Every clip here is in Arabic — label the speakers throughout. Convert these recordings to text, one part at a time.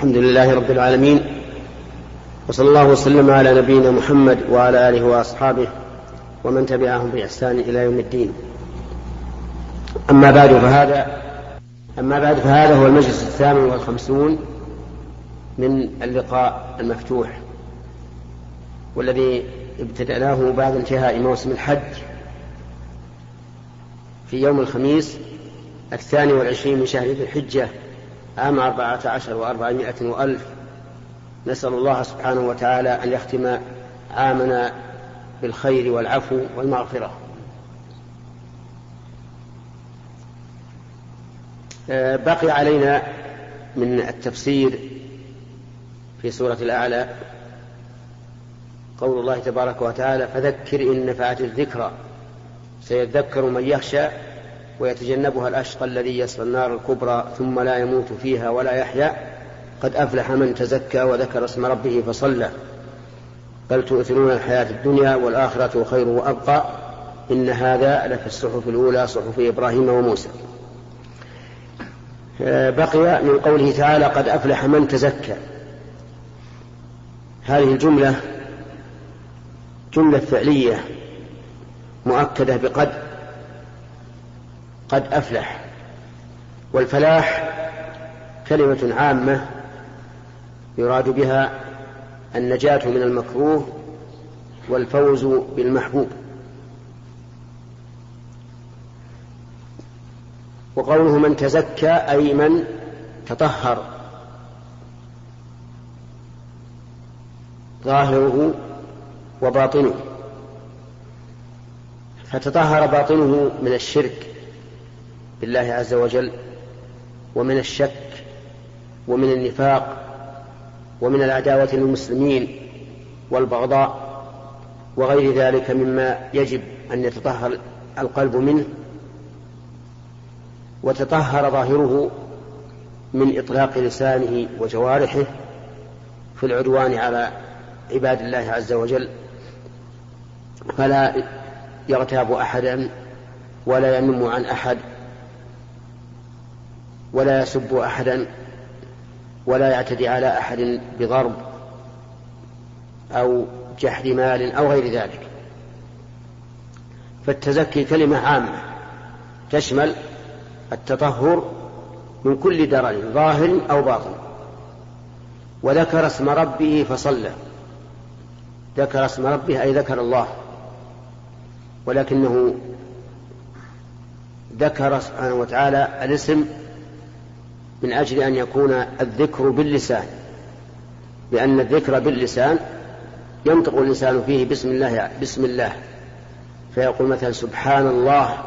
Speaker 1: الحمد لله رب العالمين وصلى الله وسلم على نبينا محمد وعلى آله وأصحابه ومن تبعهم بإحسان إلى يوم الدين. أما بعد فهذا أما بعد فهذا هو المجلس الثامن والخمسون من اللقاء المفتوح والذي ابتدأناه بعد انتهاء موسم الحج في يوم الخميس الثاني والعشرين من شهر ذي الحجة عام أربعة عشر وأربعمائة وألف. نسأل الله سبحانه وتعالى أن يختم عامنا بالخير والعفو والمغفرة. آه، بقي علينا من التفسير في سورة الأعلى قول الله تبارك وتعالى فذكر إن نفعت الذكرى سيذكر من يخشى ويتجنبها الأشقى الذي يصل النار الكبرى ثم لا يموت فيها ولا يحيا. قد أفلح من تزكى وذكر اسم ربه فصلى. بل تؤثرون الحياة الدنيا والآخرة خير وأبقى. إن هذا لفي الصحف الأولى صحف إبراهيم وموسى. بقي من قوله تعالى قد أفلح من تزكى. هذه الجملة جملة فعلية مؤكدة بقد. قد أفلح. والفلاح كلمة عامة يراد بها النجاة من المكروه والفوز بالمحبوب. وقوله من تزكى أي من تطهر. ظاهره وباطنه. فتطهر باطنه من الشرك. بالله عز وجل ومن الشك ومن النفاق ومن العداوة للمسلمين والبغضاء وغير ذلك مما يجب أن يتطهر القلب منه وتطهر ظاهره من إطلاق لسانه وجوارحه في العدوان على عباد الله عز وجل. فلا يغتاب أحدا ولا ينم عن أحد ولا يسب أحدا ولا يعتدي على أحد بضرب أو جحد مال أو غير ذلك. فالتزكي كلمة عامة تشمل التطهر من كل درن ظاهر أو باطن. وذكر اسم ربه فصلى. ذكر اسم ربه أي ذكر الله. ولكنه ذكر سبحانه وتعالى الاسم من أجل أن يكون الذكر باللسان لأن الذكر باللسان ينطق الإنسان فيه بسم الله بسم الله. فيقول مثلا سبحان الله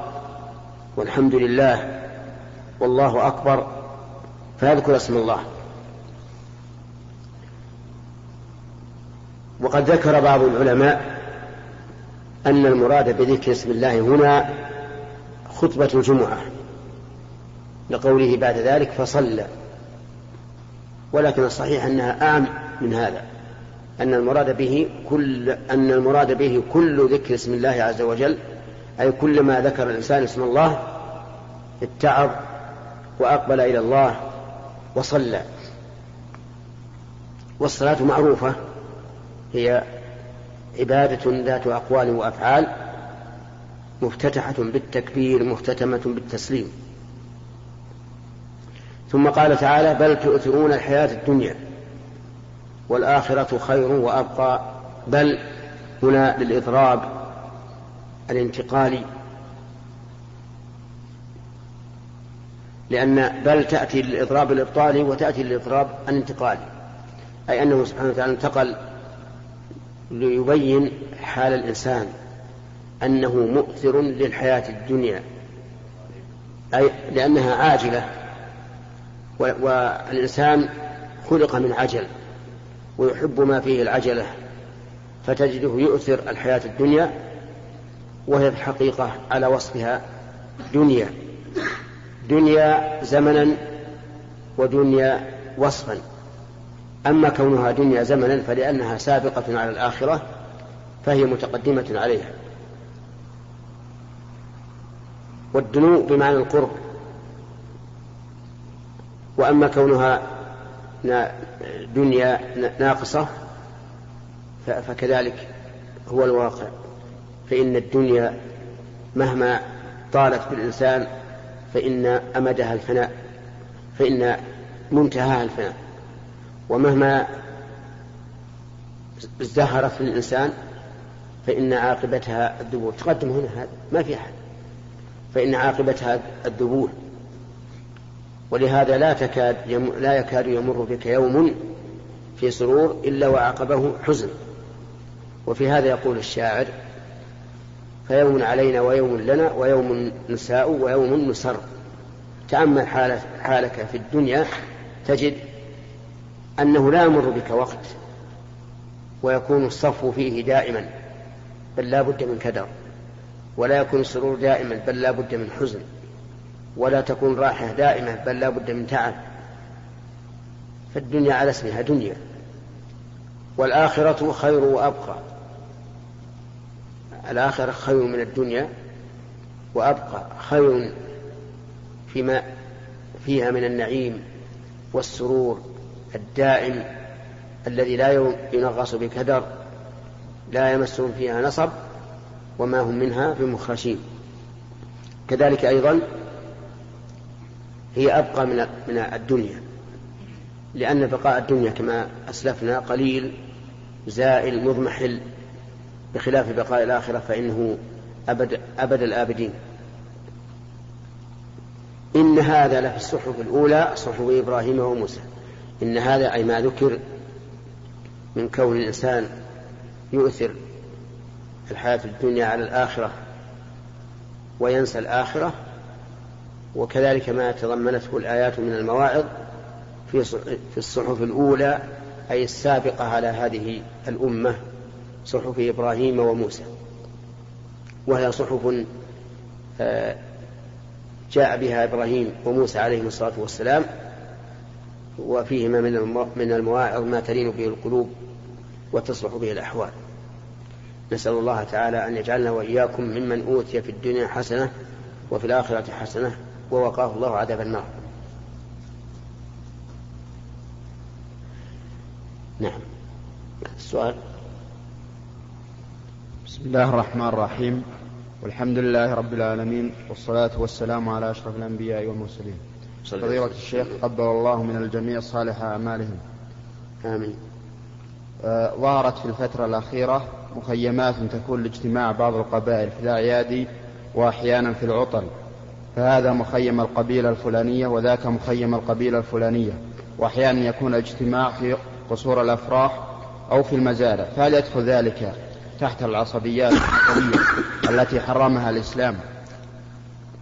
Speaker 1: والحمد لله والله أكبر فيذكر اسم الله. وقد ذكر بعض العلماء أن المراد بذكر اسم الله هنا خطبة الجمعة. لقوله بعد ذلك فصلى. ولكن الصحيح أنها أعم من هذا أن المراد به كل أن المراد به كل ذكر اسم الله عز وجل أي كلما ذكر الإنسان اسم الله اتعظ وأقبل إلى الله وصلى. والصلاة معروفة هي عبادة ذات أقوال وأفعال مفتتحة بالتكبير مختتمة بالتسليم. ثم قال تعالى بل تؤثرون الحياة الدنيا والآخرة خير وأبقى بل هنا للإضراب الانتقالي. لأن بل تأتي للإضراب الإبطالي وتأتي للإضراب الانتقالي. أي أنه سبحانه وتعالى انتقل ليبين حال الإنسان أنه مؤثر للحياة الدنيا أي لأنها عاجلة والإنسان خلق من عجل ويحب ما فيه العجلة فتجده يؤثر الحياة الدنيا وهي في الحقيقة على وصفها دنيا. دنيا زمنا ودنيا وصفا. أما كونها دنيا زمنا فلأنها سابقة على الآخرة فهي متقدمة عليها. والدنو بمعنى القرب. وأما كونها دنيا ناقصة فكذلك هو الواقع. فإن الدنيا مهما طالت بالإنسان فإن أمدها الفناء فإن منتهاها الفناء. ومهما ازدهرت للإنسان فإن عاقبتها الذبول تقدم هنا هذا ما في أحد. فإن عاقبتها الذبول ولهذا لا تكاد يم... لا يكاد يمر بك يوم في سرور إلا وعقبه حزن. وفي هذا يقول الشاعر فيوم علينا ويوم لنا ويوم نساء ويوم نسر. تأمل حالك, في الدنيا تجد أنه لا يمر بك وقت ويكون الصفو فيه دائما بل لا بد من كدر ولا يكون السرور دائما بل لا بد من حزن. ولا تكون راحة دائمة بل لا بد من تعب. فالدنيا على اسمها دنيا والآخرة خير وأبقى. الآخرة خير من الدنيا وأبقى خير فيما فيها من النعيم والسرور الدائم الذي لا ينغص بكدر لا يمسهم فيها نصب وما هم منها بمخرجين كذلك أيضا هي أبقى من من الدنيا. لأن بقاء الدنيا كما أسلفنا قليل زائل مضمحل. بخلاف بقاء الآخرة فإنه أبد أبد الآبدين. إن هذا لفي الصحف الأولى صحف إبراهيم وموسى. إن هذا أي ما ذكر من كون الإنسان يؤثر الحياة الدنيا على الآخرة وينسى الآخرة وكذلك ما تضمنته الآيات من المواعظ في الصحف الأولى أي السابقة على هذه الأمة صحف إبراهيم وموسى. وهي صحف آه، جاء بها إبراهيم وموسى عليهم الصلاة والسلام وفيهما من المواعظ ما تلين به القلوب وتصلح به الأحوال. نسأل الله تعالى أن يجعلنا وإياكم ممن أوتي في الدنيا حسنة وفي الآخرة حسنة ووقاه الله عذاب النار. نعم. السؤال.
Speaker 2: بسم الله الرحمن الرحيم. والحمد لله رب العالمين والصلاة والسلام على أشرف الأنبياء والمرسلين. فضيلة الشيخ قبل الله من الجميع صالح أعمالهم.
Speaker 1: آمين.
Speaker 2: آه ظهرت في الفترة الأخيرة مخيمات تكون لاجتماع بعض القبائل في الأعياد وأحيانا في العطل. فهذا مخيم القبيلة الفلانية وذاك مخيم القبيلة الفلانية. وأحيانا يكون الاجتماع في قصور الأفراح أو في المزارع. فهل يدخل ذلك تحت العصبيات التي حرمها الإسلام؟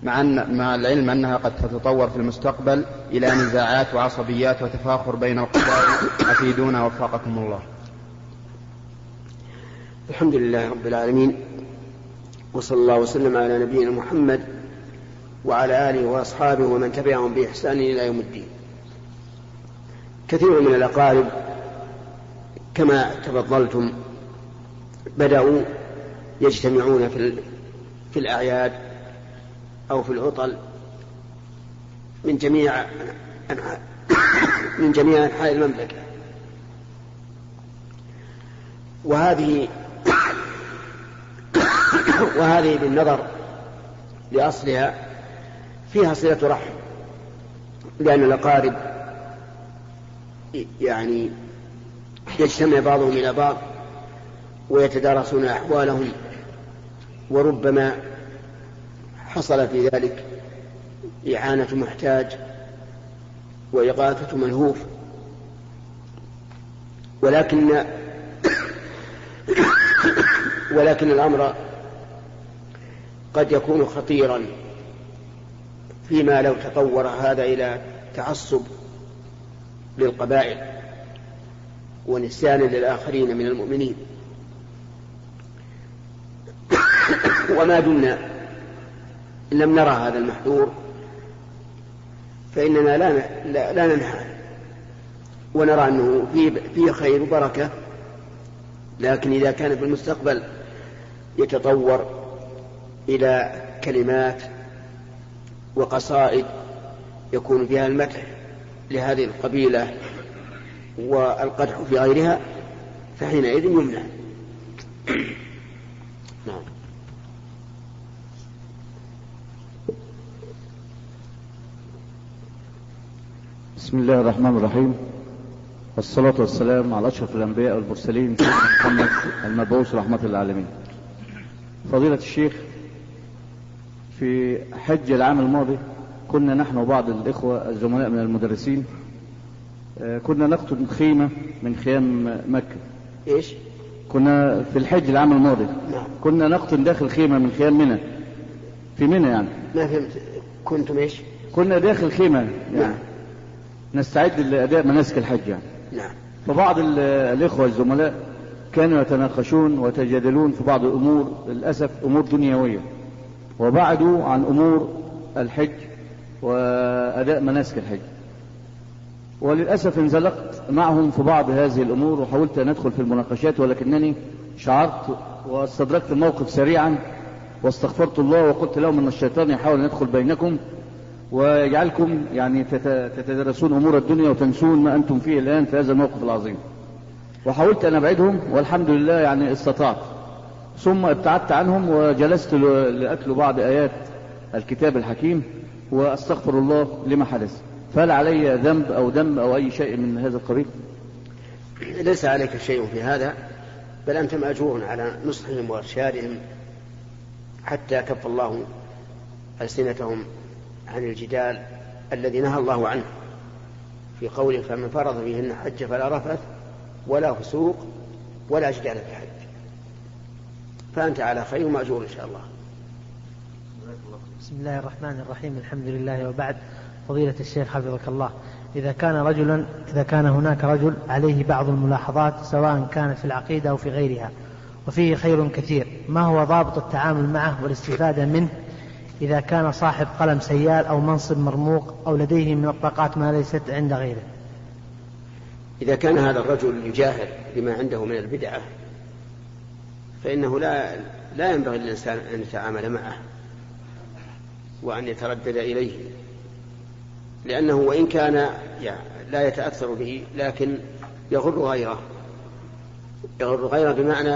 Speaker 2: مع, أن مع العلم أنها قد تتطور في المستقبل إلى نزاعات وعصبيات وتفاخر بين القبائل. أفيدونا وفقكم الله.
Speaker 1: الحمد لله رب العالمين. وصلى الله وسلم على نبينا محمد وعلى آله وأصحابه ومن تبعهم بإحسان إلى يوم الدين. كثير من الأقارب كما تفضلتم بدأوا يجتمعون في في الأعياد أو في العطل من جميع من جميع أنحاء المملكة. وهذه وهذه بالنظر لأصلها فيها صلة رحم لأن الأقارب يعني يجتمع بعضهم إلى بعض ويتدارسون أحوالهم وربما حصل في ذلك إعانة محتاج وإغاثة ملهوف. ولكن ولكن الأمر قد يكون خطيرا. فيما لو تطور هذا إلى تعصب للقبائل ونسيان للآخرين من المؤمنين. وما دمنا لم نرى هذا المحذور فإننا لا لا, ننهى ونرى أنه فيه خير وبركة لكن إذا كان في المستقبل يتطور إلى كلمات وقصائد يكون فيها المدح لهذه القبيلة والقدح في غيرها فحينئذ يمنع. نعم.
Speaker 3: بسم الله الرحمن الرحيم. والصلاة والسلام على أشرف الأنبياء والمرسلين محمد المبعوث رحمة للعالمين. فضيلة الشيخ في حج العام الماضي كنا نحن وبعض الإخوة الزملاء من المدرسين آه، كنا نقطن خيمة من خيام مكة.
Speaker 1: إيش؟
Speaker 3: كنا في الحج العام الماضي
Speaker 1: نعم.
Speaker 3: كنا نقطن داخل خيمة من خيام منى. في منى يعني.
Speaker 1: ما فهمت. كنتم إيش؟
Speaker 3: كنا داخل خيمة
Speaker 1: نعم.
Speaker 3: يعني نستعد لأداء مناسك الحج يعني.
Speaker 1: نعم.
Speaker 3: فبعض ال- الإخوة الزملاء كانوا يتناقشون ويتجادلون في بعض الأمور للأسف أمور دنيوية. وبعدوا عن أمور الحج وأداء مناسك الحج وللأسف انزلقت معهم في بعض هذه الأمور وحاولت أن أدخل في المناقشات ولكنني شعرت واستدركت الموقف سريعا واستغفرت الله وقلت لهم أن الشيطان يحاول أن يدخل بينكم ويجعلكم يعني تت- تتدرسون أمور الدنيا وتنسون ما أنتم فيه الآن في هذا الموقف العظيم. وحاولت أن أبعدهم والحمد لله يعني استطعت. ثم ابتعدت عنهم وجلست ل- لاتلو بعض آيات الكتاب الحكيم وأستغفر الله لما حدث. فهل علي ذنب أو ذنب أو أي شيء من هذا القبيل؟
Speaker 1: ليس عليك شيء في هذا بل أنت مأجور على نصحهم وإرشادهم حتى كف الله ألسنتهم عن الجدال الذي نهى الله عنه في قوله فمن فرض فيهن حج فلا رفث ولا فسوق ولا جدال في الحج فأنت على خير مأجور إن شاء الله.
Speaker 4: بسم الله الرحمن الرحيم. الحمد لله وبعد. فضيلة الشيخ حفظك الله. إذا كان رجلا إذا كان هناك رجل عليه بعض الملاحظات سواء كانت في العقيدة أو في غيرها وفيه خير كثير ما هو ضابط التعامل معه والاستفادة منه؟ إذا كان صاحب قلم سيال أو منصب مرموق أو لديه من الطاقات ما ليست عند غيره.
Speaker 1: إذا كان هذا الرجل يجاهر بما عنده من البدعة فإنه لا لا ينبغي للإنسان أن يتعامل معه وأن يتردد إليه لأنه وإن كان يعني لا يتأثر به لكن يغر غيره. يغر غيره بمعنى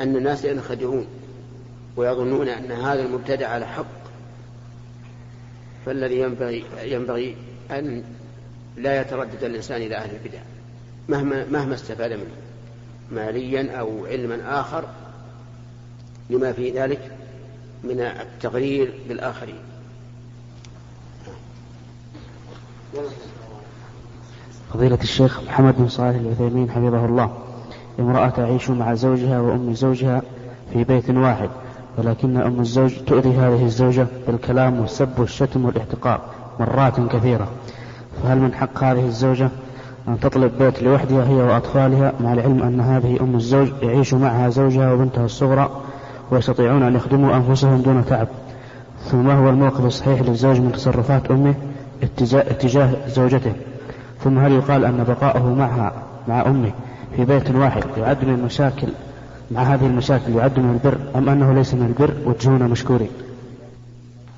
Speaker 1: أن الناس ينخدعون ويظنون أن هذا المبتدع على حق. فالذي ينبغي ينبغي أن لا يتردد الإنسان إلى أهل البدع مهما مهما استفاد منه ماليا أو علما آخر. لما في ذلك من التغرير بالآخرين.
Speaker 5: فضيلة الشيخ محمد بن صالح العثيمين حفظه الله. امرأة تعيش مع زوجها وأم زوجها في بيت واحد ولكن أم الزوج تؤذي هذه الزوجة بالكلام والسب والشتم والاحتقار مرات كثيرة. فهل من حق هذه الزوجة أن تطلب بيت لوحدها هي وأطفالها مع العلم أن هذه أم الزوج يعيش معها زوجها وبنتها الصغرى ويستطيعون أن يخدموا أنفسهم دون تعب. ثم ما هو الموقف الصحيح للزوج من تصرفات أمه اتجاه, زوجته. ثم هل يقال أن بقاؤه معها مع أمه في بيت واحد يعد من المشاكل مع هذه المشاكل يعد من البر أم أنه ليس من البر وجهونا مشكورين؟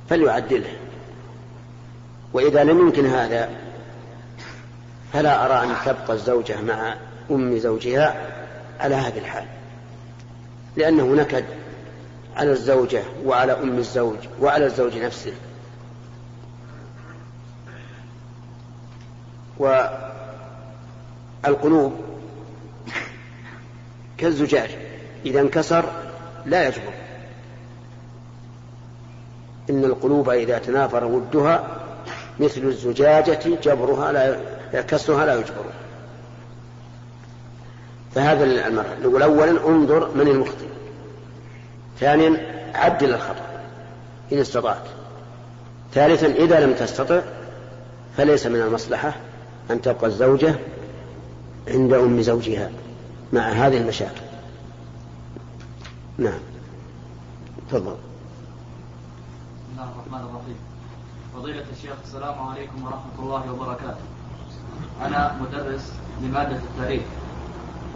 Speaker 1: فليعدله. وإذا لم يمكن هذا فلا أرى أن تبقى الزوجة مع أم زوجها على هذه الحال. لأنه نكد على الزوجة وعلى أم الزوج وعلى الزوج نفسه. والقلوب كالزجاج إذا انكسر لا يجبر. إن القلوب إذا تنافر ودها مثل الزجاجة جبرها لا كسرها لا يجبر. فهذا المرحلة. نقول أولا انظر من المخطئ. ثانيا عدل الخطأ إن استطعت. ثالثا إذا لم تستطع فليس من المصلحة أن تبقى الزوجة عند أم زوجها مع هذه المشاكل. نعم. تفضل.
Speaker 6: بسم الله الرحمن الرحيم. فضيلة الشيخ السلام عليكم ورحمة الله وبركاته. أنا مدرس لمادة التاريخ.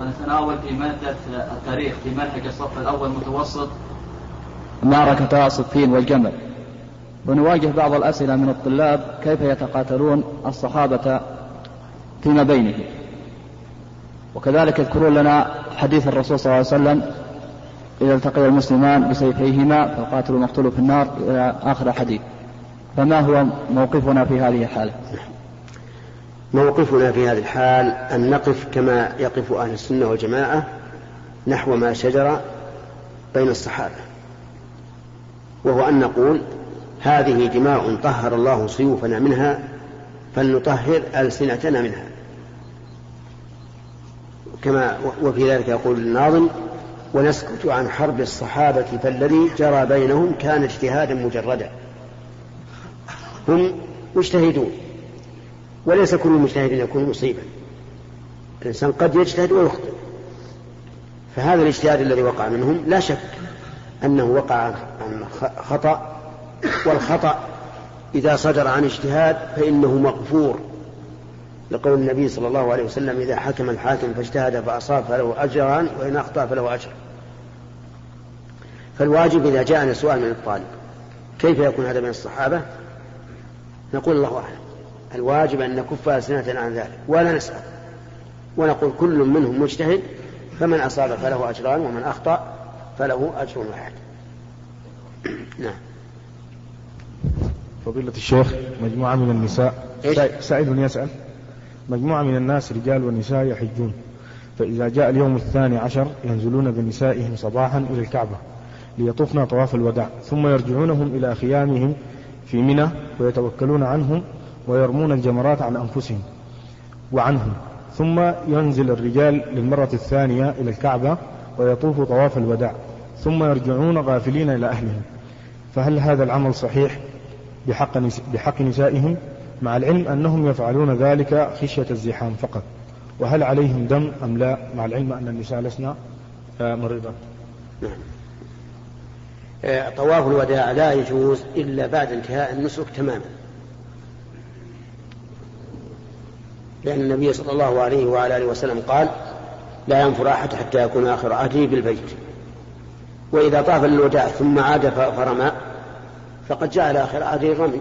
Speaker 6: ونتناول في مادة التاريخ في منهج الصف الأول متوسط معركة صفين والجمل. ونواجه بعض الأسئلة من الطلاب كيف يتقاتلون الصحابة فيما بينهم.
Speaker 3: وكذلك يذكرون لنا حديث الرسول صلى الله عليه وسلم إذا التقي المسلمان بسيفيهما فالقاتل المقتول في النار إلى آخر الحديث. فما هو موقفنا في هذه الحالة؟
Speaker 1: موقفنا في هذه الحال أن نقف كما يقف أهل السنة والجماعة نحو ما شجر بين الصحابة وهو أن نقول هذه دماء طهر الله سيوفنا منها فلنطهر ألسنتنا منها. كما وفي ذلك يقول الناظم ونسكت عن حرب الصحابة فالذي جرى بينهم كان اجتهادا مجردا. هم مجتهدون. وليس كل مجتهد يكون مصيبا. الإنسان قد يجتهد ويخطئ. فهذا الاجتهاد الذي وقع منهم لا شك أنه وقع عن خطأ والخطأ إذا صدر عن اجتهاد فإنه مغفور. لقول النبي صلى الله عليه وسلم إذا حكم الحاكم فاجتهد فأصاب فله أجران وإن أخطأ فله أجر. فالواجب إذا جاءنا سؤال من الطالب كيف يكون هذا من الصحابة؟ نقول الله أعلم. الواجب أن نكف ألسنتنا عن ذلك ولا نسأل. ونقول كل منهم مجتهد فمن أصاب فله أجران ومن أخطأ فله أجر واحد. نعم.
Speaker 7: فضيلة الشيخ مجموعة من النساء سائل يسأل مجموعة من الناس رجال ونساء يحجون فإذا جاء اليوم الثاني عشر ينزلون بنسائهم صباحا إلى الكعبة ليطوفن طواف الوداع ثم يرجعونهم إلى خيامهم في منى ويتوكلون عنهم ويرمون الجمرات عن أنفسهم وعنهم. ثم ينزل الرجال للمرة الثانية إلى الكعبة ويطوفوا طواف الوداع. ثم يرجعون غافلين إلى أهلهم. فهل هذا العمل صحيح بحق, بحق نسائهم؟ مع العلم أنهم يفعلون ذلك خشية الزحام فقط. وهل عليهم دم أم لا؟ مع العلم أن النساء لسنا مريضات نعم.
Speaker 1: آه، طواف الوداع لا يجوز إلا بعد انتهاء النسك تماما. لأن النبي صلى الله عليه وعلى آله وسلم قال لا ينفر أحد حتى يكون آخر عهده بالبيت. وإذا طاف الوداع ثم عاد فرمى فقد جعل آخر عهده الرمي.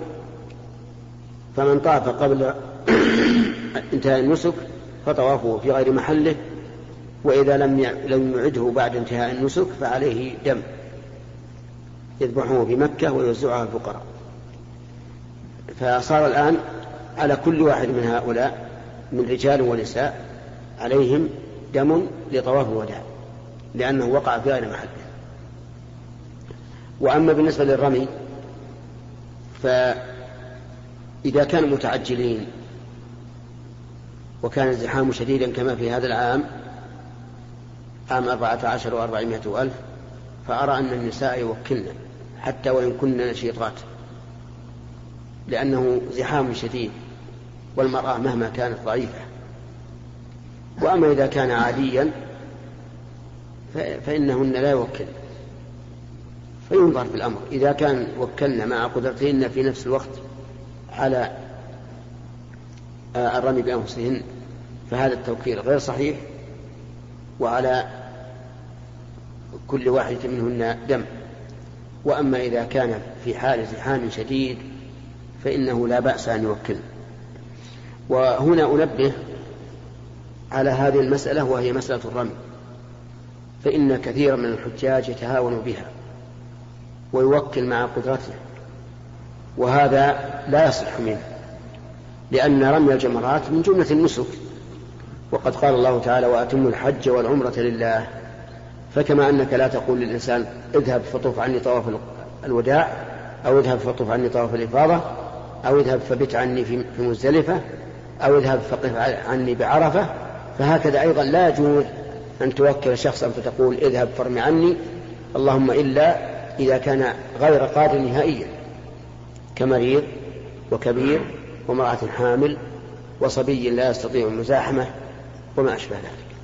Speaker 1: فمن طاف قبل انتهاء النسك فطوافه في غير محله وإذا لم لم يعده بعد انتهاء النسك فعليه دم. يذبحه في مكة ويوزعها الفقراء. فصار الآن على كل واحد من هؤلاء من رجال ونساء عليهم دم لطواف الوداع لأنه وقع في غير محله. وأما بالنسبة للرمي فإذا كانوا متعجلين وكان الزحام شديدا كما في هذا العام عام أربعة عشر وأربعمائة ألف فأرى أن النساء يوكلن حتى وإن كن نشيطات لأنه زحام شديد. والمرأة مهما كانت ضعيفة. وأما إذا كان عاديا فإنهن لا يوكل فينظر في الأمر. إذا كان وكلنا مع قدرتهن في نفس الوقت على الرمي بأنفسهن فهذا التوكيل غير صحيح. وعلى كل واحدة منهن دم. وأما إذا كان في حال زحام شديد فإنه لا بأس أن يوكل وهنا أنبه على هذه المسألة وهي مسألة الرمي فإن كثيرا من الحجاج يتهاون بها ويوكل مع قدرته وهذا لا يصح منه لأن رمي الجمرات من جملة النسك. وقد قال الله تعالى وأتموا الحج والعمرة لله. فكما أنك لا تقول للإنسان اذهب فطوف عني طواف الوداع أو اذهب فطوف عني طواف الإفاضة أو اذهب فبت عني في مزدلفة. أو اذهب فقف عني بعرفة فهكذا أيضا لا يجوز أن توكل شخصا فتقول اذهب فرم عني اللهم إلا إذا كان غير قادر نهائيا كمريض وكبير وامرأة حامل وصبي لا يستطيع المزاحمة وما أشبه ذلك.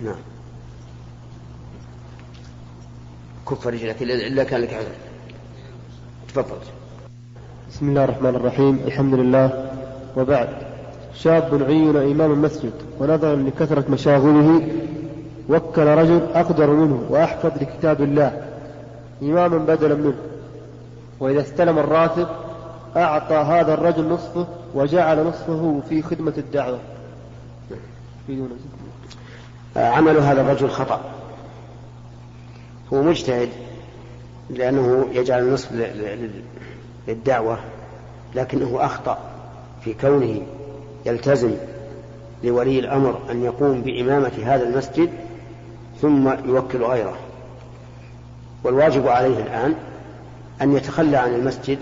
Speaker 1: نعم. كف رجلك إلا كان لك عذر. تفضل.
Speaker 8: بسم الله الرحمن الرحيم. الحمد لله وبعد. شاب عين إمام المسجد ونظرا لكثرة مشاغله وكل رجل أقدر منه وأحفظ لكتاب الله. إماما بدلا منه. وإذا استلم الراتب أعطى هذا الرجل نصفه وجعل نصفه في خدمة الدعوة.
Speaker 1: عمل هذا الرجل خطأ. هو مجتهد لأنه يجعل النصف للدعوة لكنه أخطأ. في كونه يلتزم لولي الأمر أن يقوم بإمامة هذا المسجد ثم يوكل غيره. والواجب عليه الآن أن يتخلى عن المسجد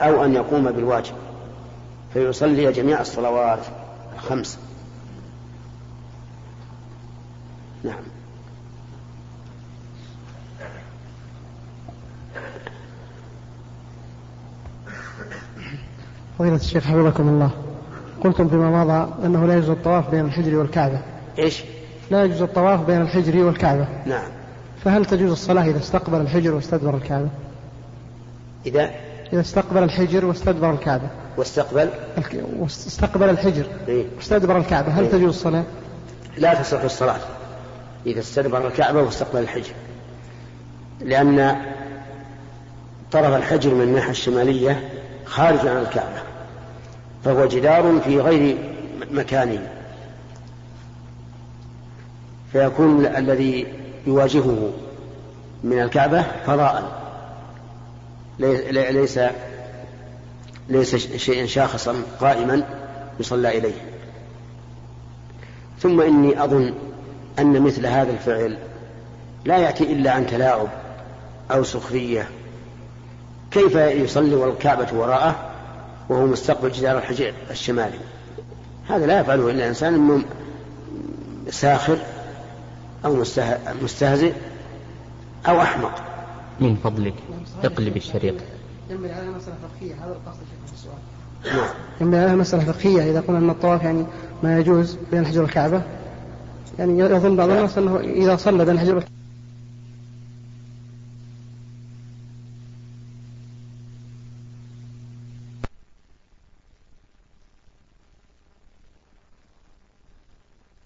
Speaker 1: أو أن يقوم بالواجب فيصلي جميع الصلوات الخمس. نعم.
Speaker 9: فضيلة الشيخ حفظكم الله. قلتم فيما مضى أنه لا يجوز الطواف بين الحجر والكعبة.
Speaker 1: إيش؟
Speaker 9: لا يجوز الطواف بين الحجر والكعبة.
Speaker 1: نعم.
Speaker 9: فهل تجوز الصلاة إذا استقبل الحجر واستدبر الكعبة؟
Speaker 1: إذا؟
Speaker 9: إذا استقبل الحجر واستدبر الكعبة.
Speaker 1: واستقبل؟
Speaker 9: واستقبل الحجر.
Speaker 1: إيه؟
Speaker 9: واستدبر الكعبة. هل
Speaker 1: إيه؟
Speaker 9: تجوز الصلاة؟
Speaker 1: لا تصح الصلاة إذا استدبر الكعبة واستقبل الحجر. لأن طرف الحجر من الناحية الشمالية خارج عن الكعبة. فهو جدار في غير مكانه فيكون الذي يواجهه من الكعبة فضاء. ليس ليس شيئا شاخصا قائما يصلى إليه. ثم إني أظن أن مثل هذا الفعل لا يأتي إلا عن تلاعب أو سخرية. كيف يصلي والكعبة وراءه؟ وهو مستقبل جدار الحجر الشمالي. هذا لا يفعله إلا إنسان ساخر أو مستهزئ أو أحمق.
Speaker 10: من فضلك اقلب الشريط.
Speaker 9: ينبغي على مسألة فقهية هذا القصد في السؤال. نعم. ينبغي على مسألة فقهية إذا قلنا أن الطواف يعني ما يجوز بين الحجر والكعبة يعني يظن بعض الناس أنه إذا صلى بين الحجر والكعبة